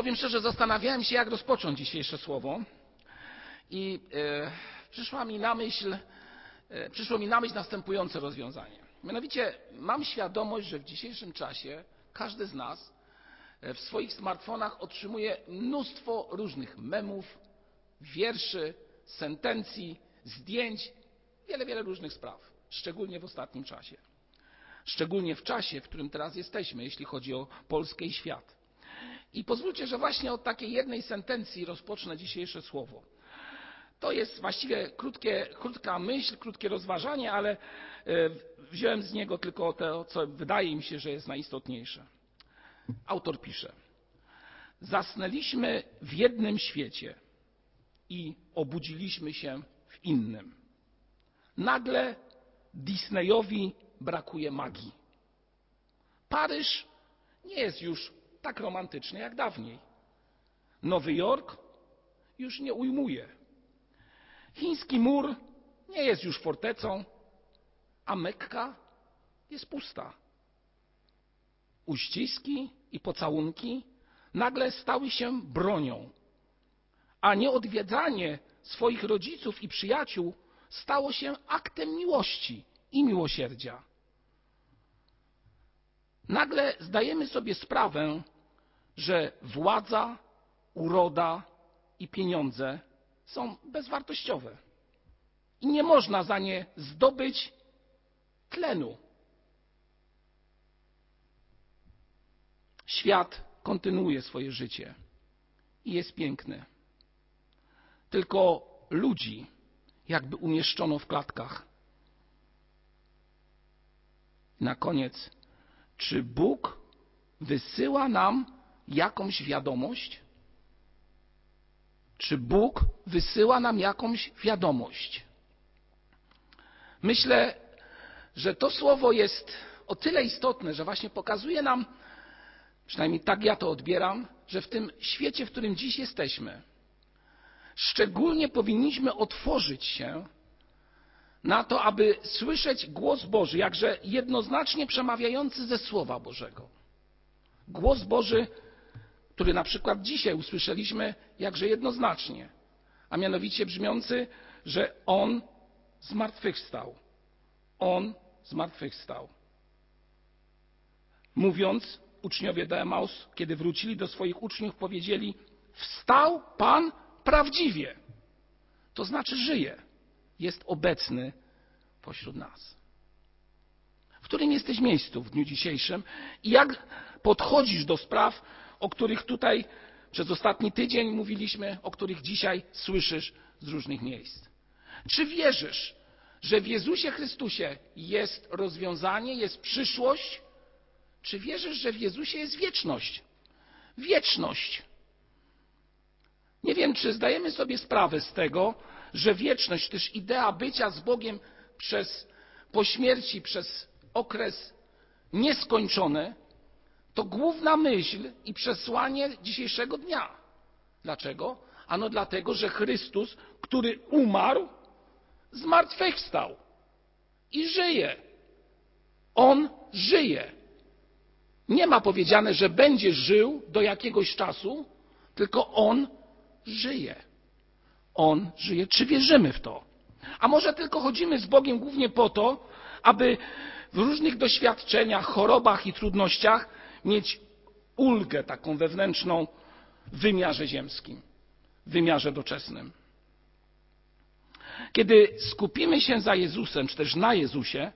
Powiem szczerze, zastanawiałem się, jak rozpocząć dzisiejsze słowo i e, przyszła mi na myśl, e, przyszło mi na myśl następujące rozwiązanie. Mianowicie mam świadomość, że w dzisiejszym czasie każdy z nas e, w swoich smartfonach otrzymuje mnóstwo różnych memów, wierszy, sentencji, zdjęć, wiele, wiele różnych spraw, szczególnie w ostatnim czasie. Szczególnie w czasie, w którym teraz jesteśmy, jeśli chodzi o Polskę i świat. I pozwólcie, że właśnie od takiej jednej sentencji rozpocznę dzisiejsze słowo. To jest właściwie krótkie, krótka myśl, krótkie rozważanie, ale e, wziąłem z niego tylko to, co wydaje mi się, że jest najistotniejsze. Autor pisze: Zasnęliśmy w jednym świecie i obudziliśmy się w innym. Nagle Disneyowi brakuje magii. Paryż nie jest już tak romantyczny jak dawniej. Nowy Jork już nie ujmuje. Chiński mur nie jest już fortecą, a Mekka jest pusta. Uściski i pocałunki nagle stały się bronią, a nieodwiedzanie swoich rodziców i przyjaciół stało się aktem miłości i miłosierdzia. Nagle zdajemy sobie sprawę, że władza, uroda i pieniądze są bezwartościowe i nie można za nie zdobyć tlenu. Świat kontynuuje swoje życie i jest piękny. Tylko ludzi jakby umieszczono w klatkach. Na koniec, czy Bóg wysyła nam jakąś wiadomość? Czy Bóg wysyła nam jakąś wiadomość? Myślę, że to słowo jest o tyle istotne, że właśnie pokazuje nam, przynajmniej tak ja to odbieram, że w tym świecie, w którym dziś jesteśmy, szczególnie powinniśmy otworzyć się na to, aby słyszeć głos Boży, jakże jednoznacznie przemawiający ze Słowa Bożego. Głos Boży, który na przykład dzisiaj usłyszeliśmy jakże jednoznacznie, a mianowicie brzmiący, że On zmartwychwstał. On zmartwychwstał. Mówiąc, uczniowie do Emaus, kiedy wrócili do swoich uczniów, powiedzieli: Wstał Pan prawdziwie. To znaczy żyje. Jest obecny pośród nas. W którym jesteś miejscu w dniu dzisiejszym i jak podchodzisz do spraw, o których tutaj przez ostatni tydzień mówiliśmy, o których dzisiaj słyszysz z różnych miejsc. Czy wierzysz, że w Jezusie Chrystusie jest rozwiązanie, jest przyszłość? Czy wierzysz, że w Jezusie jest wieczność? Wieczność. Nie wiem, czy zdajemy sobie sprawę z tego, że wieczność, też idea bycia z Bogiem przez, po śmierci, przez okres nieskończony, to główna myśl i przesłanie dzisiejszego dnia. Dlaczego? Ano dlatego, że Chrystus, który umarł, zmartwychwstał i żyje. On żyje. Nie ma powiedziane, że będzie żył do jakiegoś czasu, tylko on żyje. On żyje. Czy wierzymy w to? A może tylko chodzimy z Bogiem głównie po to, aby w różnych doświadczeniach, chorobach i trudnościach mieć ulgę taką wewnętrzną w wymiarze ziemskim, w wymiarze doczesnym. Kiedy skupimy się za Jezusem, czy też na Jezusie,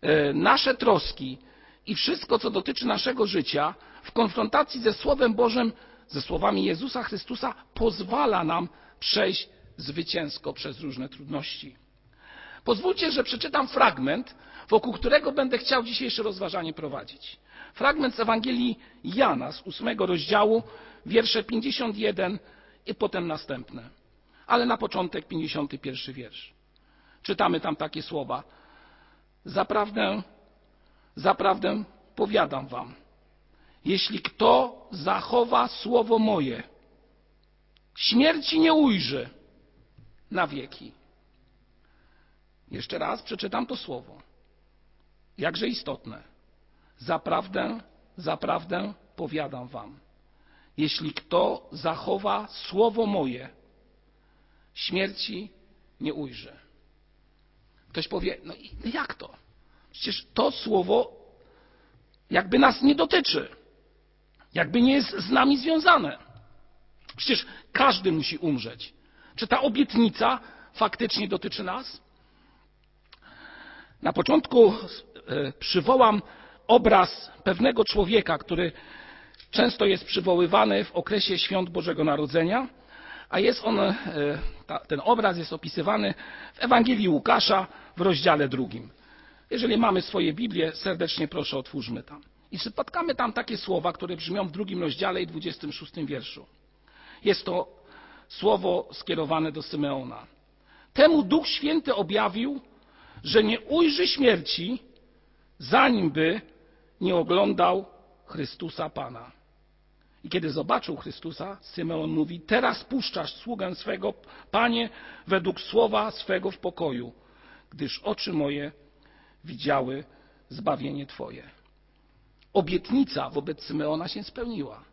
e, nasze troski i wszystko, co dotyczy naszego życia, w konfrontacji ze Słowem Bożym, ze słowami Jezusa Chrystusa, pozwala nam przejść zwycięsko przez różne trudności. Pozwólcie, że przeczytam fragment, wokół którego będę chciał dzisiejsze rozważanie prowadzić. Fragment z Ewangelii Jana z ósmego rozdziału, wiersze 51 i potem następne. Ale na początek 51 wiersz. Czytamy tam takie słowa. Zaprawdę, zaprawdę powiadam wam, jeśli kto zachowa słowo moje, śmierci nie ujrzy na wieki. Jeszcze raz przeczytam to słowo. Jakże istotne. Zaprawdę, zaprawdę powiadam wam. jeśli kto zachowa słowo moje, śmierci nie ujrzy. Ktoś powie, no i jak to? Przecież to słowo jakby nas nie dotyczy, jakby nie jest z nami związane. Przecież każdy musi umrzeć. Czy ta obietnica faktycznie dotyczy nas? Na początku e, przywołam obraz pewnego człowieka, który często jest przywoływany w okresie świąt Bożego Narodzenia, a jest on, e, ten obraz jest opisywany w Ewangelii Łukasza w rozdziale drugim. Jeżeli mamy swoje Biblię, serdecznie proszę otwórzmy tam. I spotkamy tam takie słowa, które brzmią w drugim rozdziale i 26 wierszu. Jest to słowo skierowane do Symeona. Temu Duch Święty objawił, że nie ujrzy śmierci, zanim by nie oglądał Chrystusa Pana. I kiedy zobaczył Chrystusa, Symeon mówi: Teraz puszczasz sługę swego, Panie, według słowa swego w pokoju, gdyż oczy moje widziały zbawienie Twoje. Obietnica wobec Symeona się spełniła.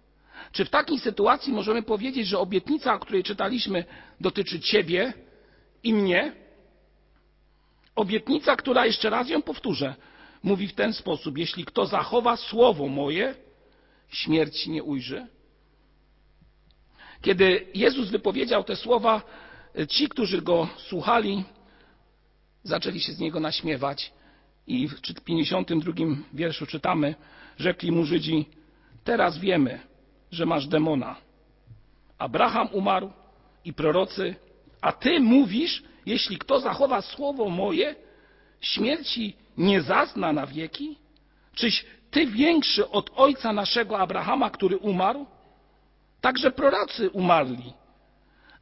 Czy w takiej sytuacji możemy powiedzieć, że obietnica, o której czytaliśmy, dotyczy Ciebie i mnie? Obietnica, która, jeszcze raz ją powtórzę, mówi w ten sposób: Jeśli kto zachowa słowo moje, śmierci nie ujrzy. Kiedy Jezus wypowiedział te słowa, ci, którzy go słuchali, zaczęli się z niego naśmiewać. I w 52 wierszu czytamy, rzekli mu Żydzi, teraz wiemy, że masz demona. Abraham umarł i prorocy, a ty mówisz, jeśli kto zachowa słowo moje, śmierci nie zazna na wieki? Czyś ty większy od ojca naszego Abrahama, który umarł? Także prorocy umarli.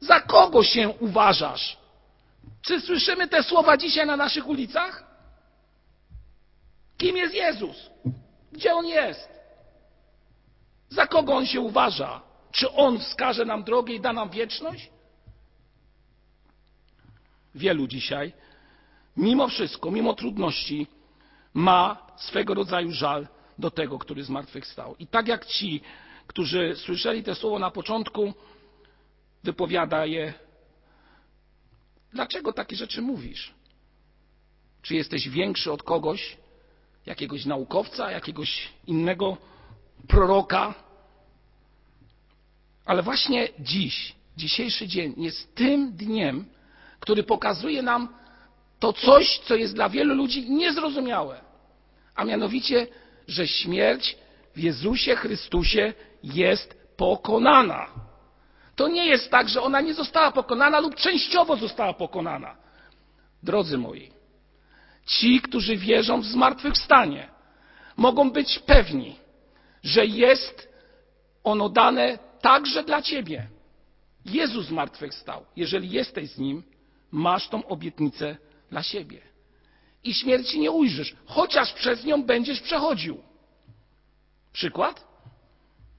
Za kogo się uważasz? Czy słyszymy te słowa dzisiaj na naszych ulicach? Kim jest Jezus? Gdzie On jest? Za kogo On się uważa? Czy On wskaże nam drogę i da nam wieczność? Wielu dzisiaj, mimo wszystko, mimo trudności, ma swego rodzaju żal do tego, który zmartwychwstał. I tak jak ci, którzy słyszeli te słowo na początku, wypowiada je. Dlaczego takie rzeczy mówisz? Czy jesteś większy od kogoś, jakiegoś naukowca, jakiegoś innego proroka? Ale właśnie dziś, dzisiejszy dzień jest tym dniem, który pokazuje nam to coś, co jest dla wielu ludzi niezrozumiałe, a mianowicie że śmierć w Jezusie Chrystusie jest pokonana. To nie jest tak, że ona nie została pokonana lub częściowo została pokonana. Drodzy moi, ci, którzy wierzą w zmartwychwstanie, mogą być pewni, że jest ono dane także dla Ciebie. Jezus zmartwychwstał. Jeżeli jesteś z Nim, masz tą obietnicę dla siebie i śmierci nie ujrzysz, chociaż przez nią będziesz przechodził. Przykład?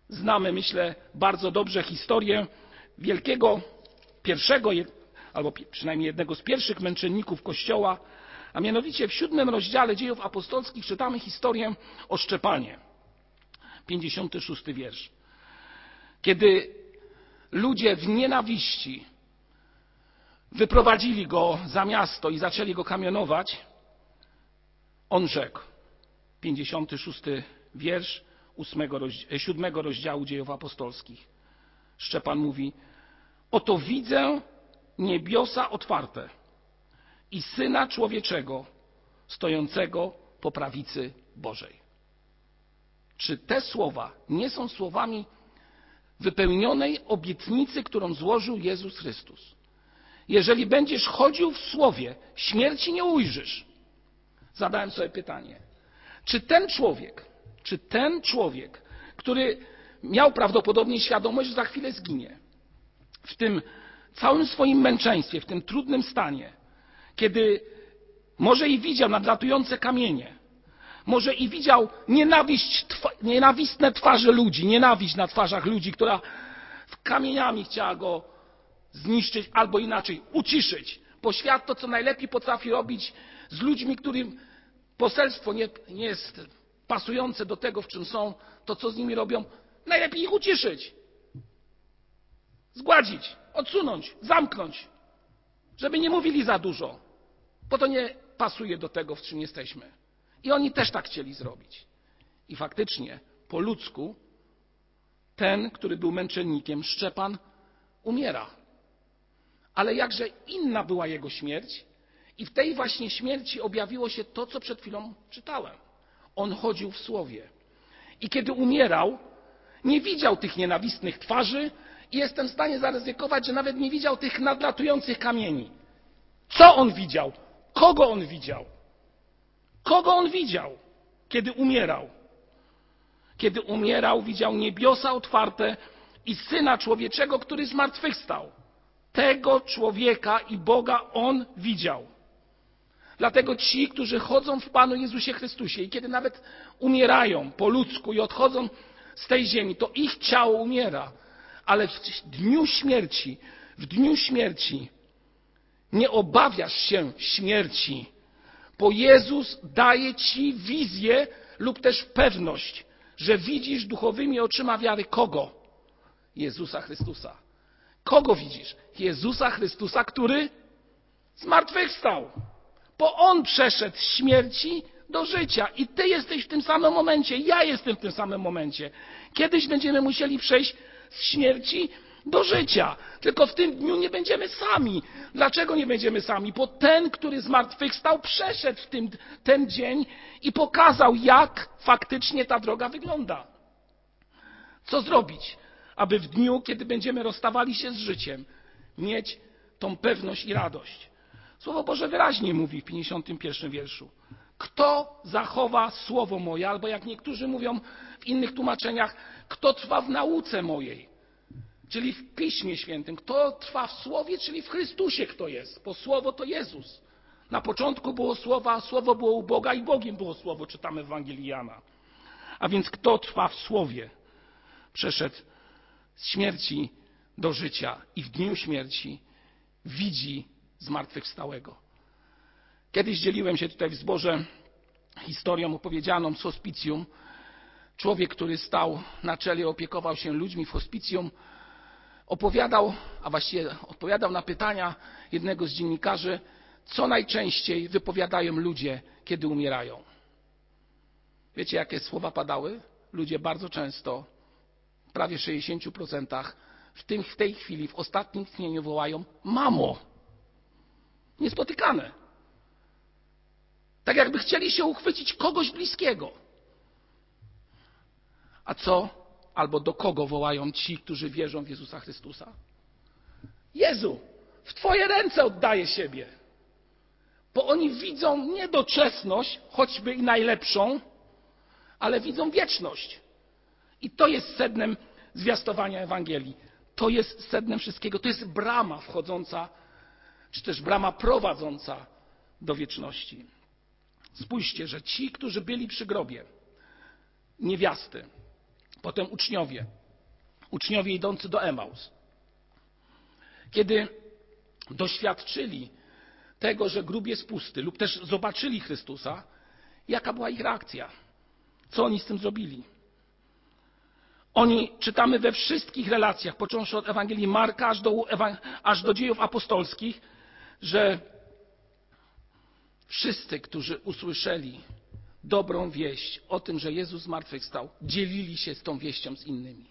Znamy, myślę, bardzo dobrze historię wielkiego pierwszego, albo przynajmniej jednego z pierwszych męczenników Kościoła, a mianowicie w siódmym rozdziale dziejów apostolskich czytamy historię o Szczepanie. 56 wiersz. Kiedy ludzie w nienawiści wyprowadzili go za miasto i zaczęli go kamionować, on rzekł, 56 wiersz 8, 7 rozdziału dziejów apostolskich. Szczepan mówi, oto widzę niebiosa otwarte i Syna Człowieczego stojącego po prawicy Bożej. Czy te słowa nie są słowami wypełnionej obietnicy, którą złożył Jezus Chrystus? Jeżeli będziesz chodził w słowie, śmierci nie ujrzysz zadałem sobie pytanie, czy ten człowiek, czy ten człowiek, który miał prawdopodobnie świadomość, że za chwilę zginie, w tym całym swoim męczeństwie, w tym trudnym stanie, kiedy może i widział nadlatujące kamienie, może i widział nienawiść, nienawistne twarze ludzi, nienawiść na twarzach ludzi, która kamieniami chciała go zniszczyć albo inaczej uciszyć, bo świat to, co najlepiej potrafi robić z ludźmi, którym poselstwo nie, nie jest pasujące do tego, w czym są, to co z nimi robią? Najlepiej ich uciszyć. zgładzić, odsunąć, zamknąć, żeby nie mówili za dużo, bo to nie pasuje do tego, w czym jesteśmy. I oni też tak chcieli zrobić. I faktycznie, po ludzku, ten, który był męczennikiem, Szczepan, umiera. Ale jakże inna była jego śmierć, i w tej właśnie śmierci objawiło się to, co przed chwilą czytałem. On chodził w słowie. I kiedy umierał, nie widział tych nienawistnych twarzy, i jestem w stanie zaryzykować, że nawet nie widział tych nadlatujących kamieni. Co on widział? Kogo on widział? Kogo on widział, kiedy umierał? Kiedy umierał, widział niebiosa otwarte i syna człowieczego, który zmartwychwstał. Tego człowieka i Boga on widział. Dlatego ci, którzy chodzą w Panu Jezusie Chrystusie i kiedy nawet umierają po ludzku i odchodzą z tej ziemi, to ich ciało umiera, ale w dniu śmierci, w dniu śmierci nie obawiasz się śmierci, bo Jezus daje ci wizję lub też pewność, że widzisz duchowymi oczyma wiary kogo? Jezusa Chrystusa. Kogo widzisz? Jezusa Chrystusa, który zmartwychwstał. Bo On przeszedł z śmierci do życia. I Ty jesteś w tym samym momencie, ja jestem w tym samym momencie. Kiedyś będziemy musieli przejść z śmierci do życia. Tylko w tym dniu nie będziemy sami. Dlaczego nie będziemy sami? Bo ten, który zmartwychwstał, przeszedł w tym, ten dzień i pokazał, jak faktycznie ta droga wygląda. Co zrobić, aby w dniu, kiedy będziemy rozstawali się z życiem, mieć tą pewność i radość? Słowo Boże wyraźnie mówi w 51 wierszu. Kto zachowa słowo moje, albo jak niektórzy mówią w innych tłumaczeniach, kto trwa w nauce mojej, czyli w Piśmie Świętym, kto trwa w Słowie, czyli w Chrystusie kto jest, bo Słowo to Jezus. Na początku było Słowo, a Słowo było u Boga i Bogiem było Słowo, czytamy w Ewangelii Jana. A więc kto trwa w Słowie, przeszedł z śmierci do życia i w dniu śmierci widzi zmartwychwstałego. Kiedyś dzieliłem się tutaj w zborze historią opowiedzianą z hospicjum. Człowiek, który stał na czele, opiekował się ludźmi w hospicjum, opowiadał, a właściwie odpowiadał na pytania jednego z dziennikarzy, co najczęściej wypowiadają ludzie, kiedy umierają. Wiecie, jakie słowa padały? Ludzie bardzo często, prawie 60%, w, tym, w tej chwili, w ostatnim tchnieniu wołają mamo. Niespotykane. Tak jakby chcieli się uchwycić kogoś bliskiego. A co albo do kogo wołają ci, którzy wierzą w Jezusa Chrystusa? Jezu, w Twoje ręce oddaję siebie. Bo oni widzą nie doczesność, choćby i najlepszą, ale widzą wieczność. I to jest sednem zwiastowania Ewangelii. To jest sednem wszystkiego. To jest brama wchodząca, czy też brama prowadząca do wieczności. Spójrzcie, że ci, którzy byli przy grobie, niewiasty, potem uczniowie, uczniowie idący do Emaus, kiedy doświadczyli tego, że grób jest pusty, lub też zobaczyli Chrystusa, jaka była ich reakcja? Co oni z tym zrobili? Oni czytamy we wszystkich relacjach, począwszy od Ewangelii Marka aż do, aż do dziejów apostolskich, że Wszyscy, którzy usłyszeli dobrą wieść o tym, że Jezus zmartwychwstał, dzielili się z tą wieścią z innymi.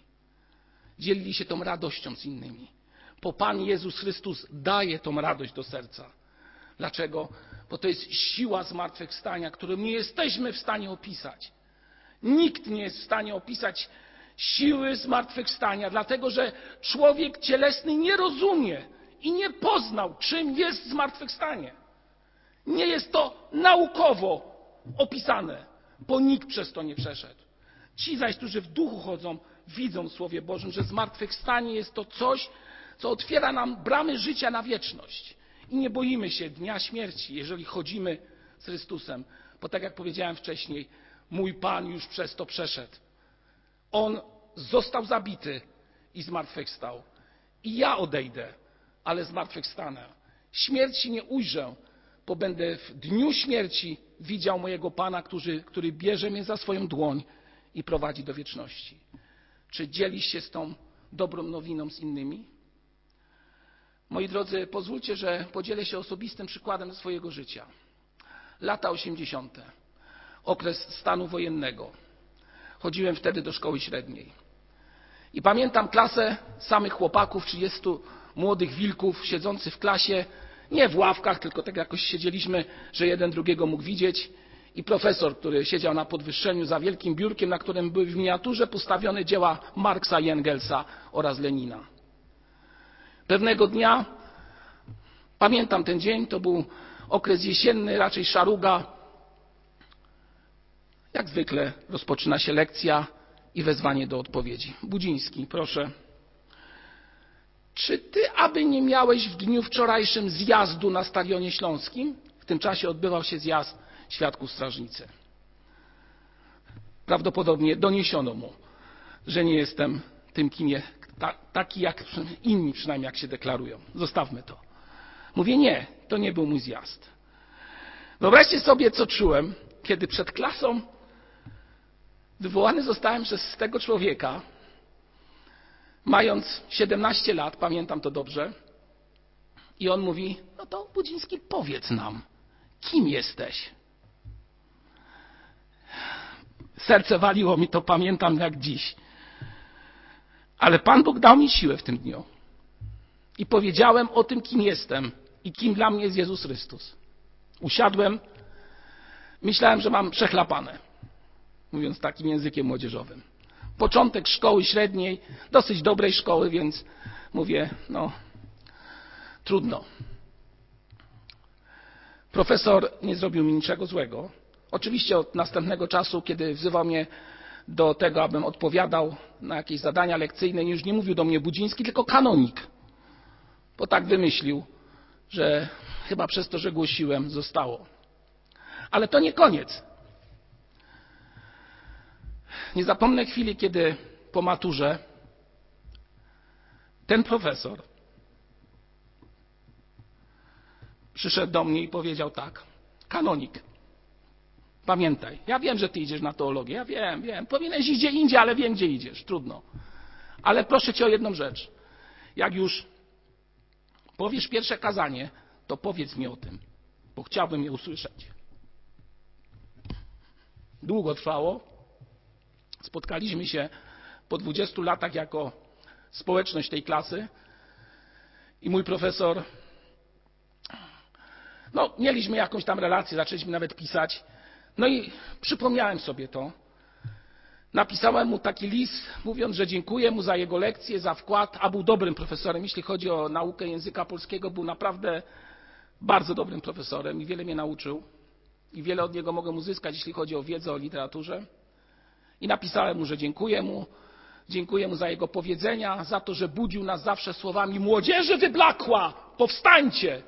Dzielili się tą radością z innymi. Bo Pan Jezus Chrystus daje tą radość do serca. Dlaczego? Bo to jest siła zmartwychwstania, którą nie jesteśmy w stanie opisać. Nikt nie jest w stanie opisać siły zmartwychwstania, dlatego że człowiek cielesny nie rozumie i nie poznał, czym jest zmartwychwstanie. Nie jest to naukowo opisane, bo nikt przez to nie przeszedł. Ci zaś, którzy w duchu chodzą, widzą w Słowie Bożym, że zmartwychwstanie jest to coś, co otwiera nam bramy życia na wieczność. I nie boimy się dnia śmierci, jeżeli chodzimy z Chrystusem, bo tak jak powiedziałem wcześniej, mój Pan już przez to przeszedł. On został zabity i zmartwychwstał. I ja odejdę, ale zmartwychwstanę. Śmierci nie ujrzę, bo będę w dniu śmierci widział mojego Pana, który, który bierze mnie za swoją dłoń i prowadzi do wieczności. Czy dzielisz się z tą dobrą nowiną z innymi? Moi drodzy, pozwólcie, że podzielę się osobistym przykładem swojego życia. Lata 80. Okres stanu wojennego. Chodziłem wtedy do szkoły średniej. I pamiętam klasę samych chłopaków, 30 młodych wilków siedzących w klasie, nie w ławkach, tylko tak jakoś siedzieliśmy, że jeden drugiego mógł widzieć. I profesor, który siedział na podwyższeniu za wielkim biurkiem, na którym były w miniaturze postawione dzieła Marksa i Engelsa oraz Lenina. Pewnego dnia, pamiętam ten dzień, to był okres jesienny, raczej szaruga. Jak zwykle rozpoczyna się lekcja i wezwanie do odpowiedzi. Budziński, proszę. Czy ty aby nie miałeś w dniu wczorajszym zjazdu na Stadionie Śląskim? W tym czasie odbywał się zjazd świadków strażnicy. Prawdopodobnie doniesiono mu, że nie jestem tym, kim je, ta, taki jak inni, przynajmniej jak się deklarują. Zostawmy to. Mówię nie, to nie był mój zjazd. Wyobraźcie sobie, co czułem, kiedy przed klasą wywołany zostałem przez tego człowieka, mając 17 lat, pamiętam to dobrze, i on mówi: No to Budziński, powiedz nam, kim jesteś? Serce waliło mi to, pamiętam jak dziś. Ale Pan Bóg dał mi siłę w tym dniu. I powiedziałem o tym, kim jestem i kim dla mnie jest Jezus Chrystus. Usiadłem, myślałem, że mam przechlapane, mówiąc takim językiem młodzieżowym. Początek szkoły średniej, dosyć dobrej szkoły, więc mówię, no, trudno. Profesor nie zrobił mi niczego złego. Oczywiście od następnego czasu, kiedy wzywał mnie do tego, abym odpowiadał na jakieś zadania lekcyjne, już nie mówił do mnie Budziński, tylko kanonik. Bo tak wymyślił, że chyba przez to, że głosiłem, zostało. Ale to nie koniec. Nie zapomnę chwili, kiedy po maturze ten profesor przyszedł do mnie i powiedział tak: Kanonik, pamiętaj, ja wiem, że ty idziesz na teologię, ja wiem, wiem, powinieneś iść gdzie indziej, ale wiem, gdzie idziesz, trudno. Ale proszę cię o jedną rzecz. Jak już powiesz pierwsze kazanie, to powiedz mi o tym, bo chciałbym je usłyszeć. Długo trwało. Spotkaliśmy się po 20 latach jako społeczność tej klasy i mój profesor, no mieliśmy jakąś tam relację, zaczęliśmy nawet pisać. No i przypomniałem sobie to. Napisałem mu taki list, mówiąc, że dziękuję mu za jego lekcję, za wkład, a był dobrym profesorem. Jeśli chodzi o naukę języka polskiego, był naprawdę bardzo dobrym profesorem i wiele mnie nauczył. I wiele od niego mogę uzyskać, jeśli chodzi o wiedzę o literaturze. I napisałem mu, że dziękuję mu. Dziękuję mu za jego powiedzenia, za to, że budził nas zawsze słowami: Młodzieży wyblakła, powstańcie!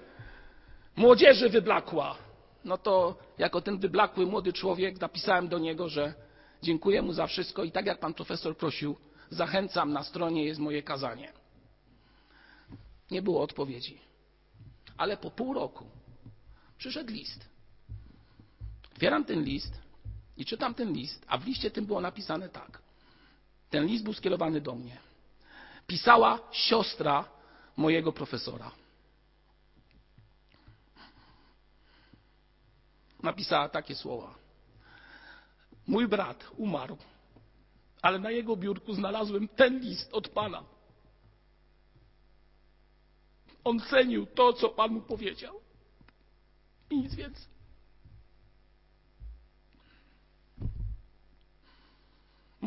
Młodzieży wyblakła. No to jako ten wyblakły młody człowiek napisałem do niego, że dziękuję mu za wszystko i tak jak pan profesor prosił, zachęcam, na stronie jest moje kazanie. Nie było odpowiedzi. Ale po pół roku przyszedł list. Otwieram ten list i czytam ten list, a w liście tym było napisane tak. Ten list był skierowany do mnie. Pisała siostra mojego profesora. Napisała takie słowa. Mój brat umarł, ale na jego biurku znalazłem ten list od Pana. On cenił to, co Pan mu powiedział. I nic więcej.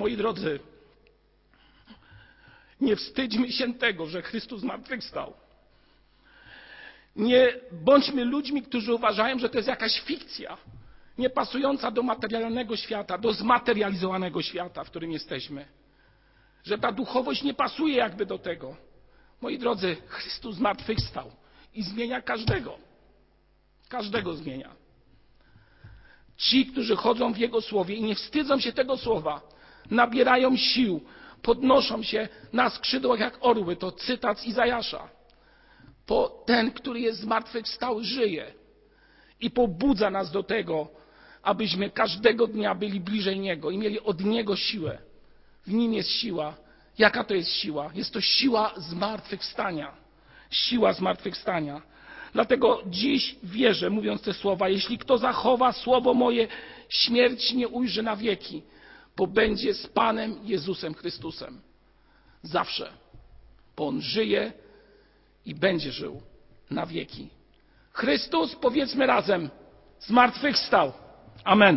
Moi drodzy, nie wstydźmy się tego, że Chrystus zmartwychwstał. Nie bądźmy ludźmi, którzy uważają, że to jest jakaś fikcja, niepasująca do materialnego świata, do zmaterializowanego świata, w którym jesteśmy. Że ta duchowość nie pasuje jakby do tego. Moi drodzy, Chrystus zmartwychwstał i zmienia każdego. Każdego zmienia. Ci, którzy chodzą w Jego słowie i nie wstydzą się tego słowa, nabierają sił, podnoszą się na skrzydłach jak orły. To cytat z Izajasza. Bo ten, który jest zmartwychwstał, żyje i pobudza nas do tego, abyśmy każdego dnia byli bliżej Niego i mieli od Niego siłę. W Nim jest siła. Jaka to jest siła? Jest to siła zmartwychwstania. siła zmartwychwstania. Dlatego dziś wierzę, mówiąc te słowa, jeśli kto zachowa słowo moje, śmierć nie ujrzy na wieki, bo będzie z Panem Jezusem Chrystusem. Zawsze. Bo On żyje i będzie żył na wieki. Chrystus, powiedzmy razem, zmartwychwstał. Amen.